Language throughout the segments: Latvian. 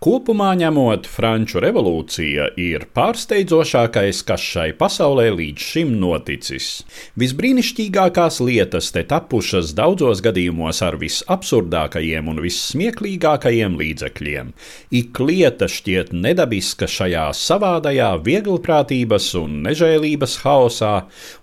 Kopumā ņemot, Franču revolūcija ir pārsteidzošākais, kas šai pasaulē līdz šim noticis. Visbrīnišķīgākās lietas te tapušas daudzos gadījumos ar visabsurdākajiem un vissmieklīgākajiem līdzekļiem. Ik lieta šķiet nedabiska šajā savādajā vieglprātības un nežēlības haosā,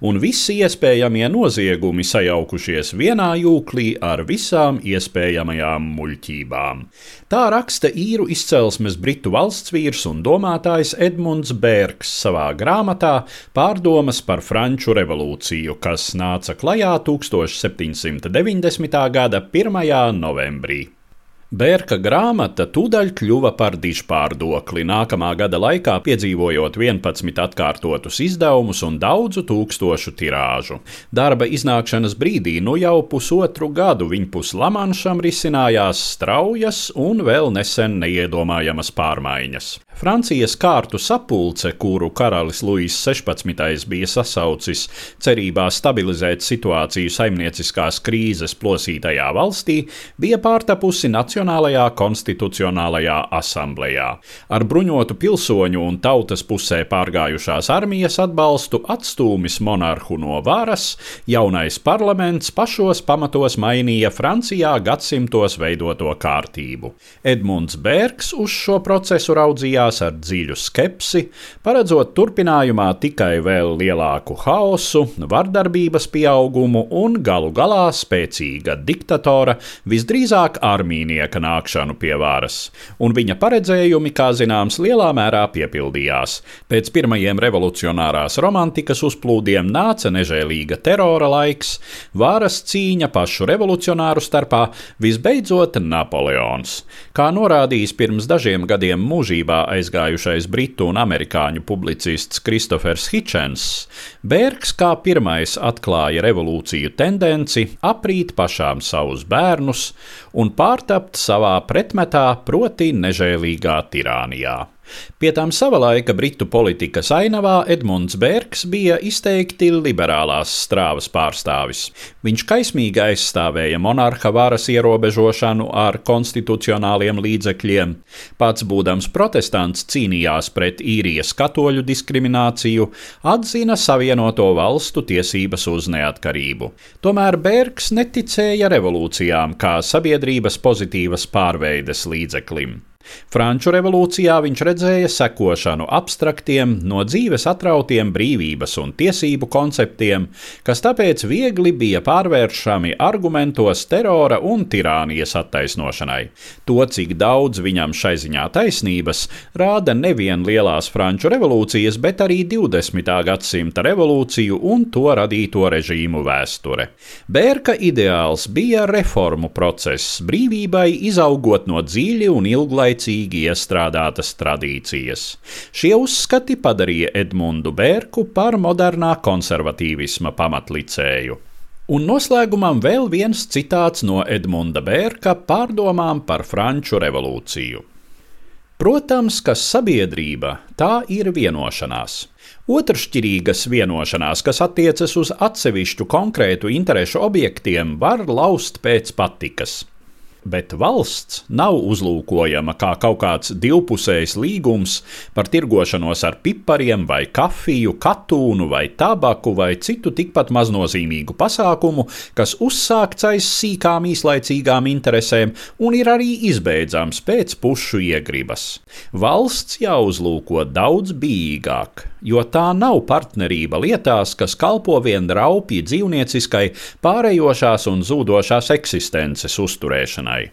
un visi iespējamie noziegumi sajaukušies vienā jūklī ar visām iespējamajām muļķībām. Tā raksta īru izcelsmes izcelsmes britu valsts vīrs un domātājs Edmunds Bērks savā grāmatā Pārdomas par Franču revolūciju, kas nāca klajā 1790. gada 1. novembrī. Bērka grāmata tūdaļ kļuva par dižpārdokli, nākamā gada laikā piedzīvojot 11 atkārtotus izdevumus un daudzu tūkstošu tirāžu. Darba iznākšanas brīdī nu jau pusotru gadu viņpus Lamanšam risinājās straujas un vēl nesen neiedomājamas pārmaiņas. Francijas kārtu sapulce, kuru karalis Luis 16. bija sasaucis cerībā stabilizēt situāciju saimnieciskās krīzes plosītajā valstī, bija pārtapusi nacionālajā Nacionālajā konstitucionālajā asamblējā. Ar bruņotu pilsoņu un tautas pusē pārgājušās armijas atbalstu atstūmis monarhu no varas, jaunais parlaments pašos pamatos mainīja Francijā gadsimtos veidoto kārtību. Edmunds Bērks uz šo procesu raudzījās ar dziļu skepsi, paredzot turpinājumā tikai vēl lielāku haosu, vardarbības pieaugumu un galu galā spēcīga diktatora, visdrīzāk armīnieka Zemnieka nākšanu pie varas, un viņa paredzējumi, kā zināms, lielā mērā piepildījās. Pēc pirmajiem revolucionārās romantikas uzplūdiem nāca nežēlīga terora laiks, varas cīņa pašu revolucionāru starpā, visbeidzot Napoleons. Kā norādījis pirms dažiem gadiem mūžībā aizgājušais britu un amerikāņu publicists Kristofers Hitchens, Bērks kā pirmais atklāja revolūciju tendenci aprīt pašām savus bērnus un pārtapt savā pretmetā, proti nežēlīgā tirānijā. Pie tām sava laika britu politikas ainavā Edmunds Bergs bija izteikti liberālās strāvas pārstāvis. Viņš kaismīgi aizstāvēja monarha varas ierobežošanu ar konstitucionāliem līdzekļiem. Pats būdams protestants cīnījās pret īrijas katoļu diskrimināciju, atzina Savienoto valstu tiesības uz neatkarību. Tomēr Bergs neticēja revolūcijām kā sabiedrības pozitīvas pārveides līdzeklim. Franču revolūcijā viņš redzēja sekošanu abstraktiem, no dzīves atrautiem brīvības un tiesību konceptiem, kas tāpēc viegli bija pārvēršami argumentos terora un tirānijas attaisnošanai. To, cik daudz viņam šai ziņā taisnības, rāda nevien lielās Franču revolūcijas, bet arī 20. gadsimta revolūciju un to radīto režīmu vēsture. Bērka ideāls bija reformu process, brīvībai izaugot no dziļi un ilglaicīgi laicīgi iestrādātas tradīcijas. Šie uzskati padarīja Edmundu Bērku par modernā konservatīvisma pamatlicēju. Un noslēgumam vēl viens citāts no Edmunda Bērka pārdomām par Franču revolūciju. Protams, ka sabiedrība tā ir vienošanās. Otršķirīgas vienošanās, kas attiecas uz atsevišķu konkrētu interešu objektiem, var laust pēc patikas bet valsts nav uzlūkojama kā kaut kāds divpusējs līgums par tirgošanos ar pipariem, vai kafiju, katūnu, vai tabaku, vai citu tikpat maznozīmīgu pasākumu, kas uzsākts aiz sīkām īslaicīgām interesēm un ir arī izbeidzams pēc pušu iegribas. Valsts jāuzlūko daudz bīgāk, jo tā nav partnerība lietās, kas kalpo vien raupji dzīvnieciskai, pārējošās un zūdošās eksistences uzturēšanai.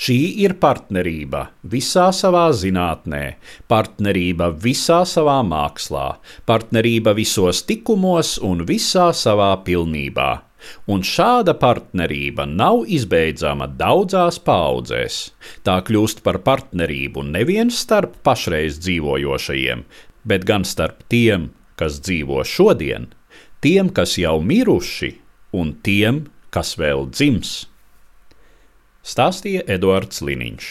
Šī ir partnerība visā savā zinātnē, partnerība visā savā mākslā, partnerība visos tikumos un visā savā pilnībā. Un šāda partnerība nav izbeidzama daudzās paudzēs. Tā kļūst par partnerību nevien starp pašreiz dzīvojošajiem, bet gan starp tiem, kas dzīvo šodien, tiem, kas jau miruši, un tiem, kas vēl dzims stāstīja Eduards Liniņš.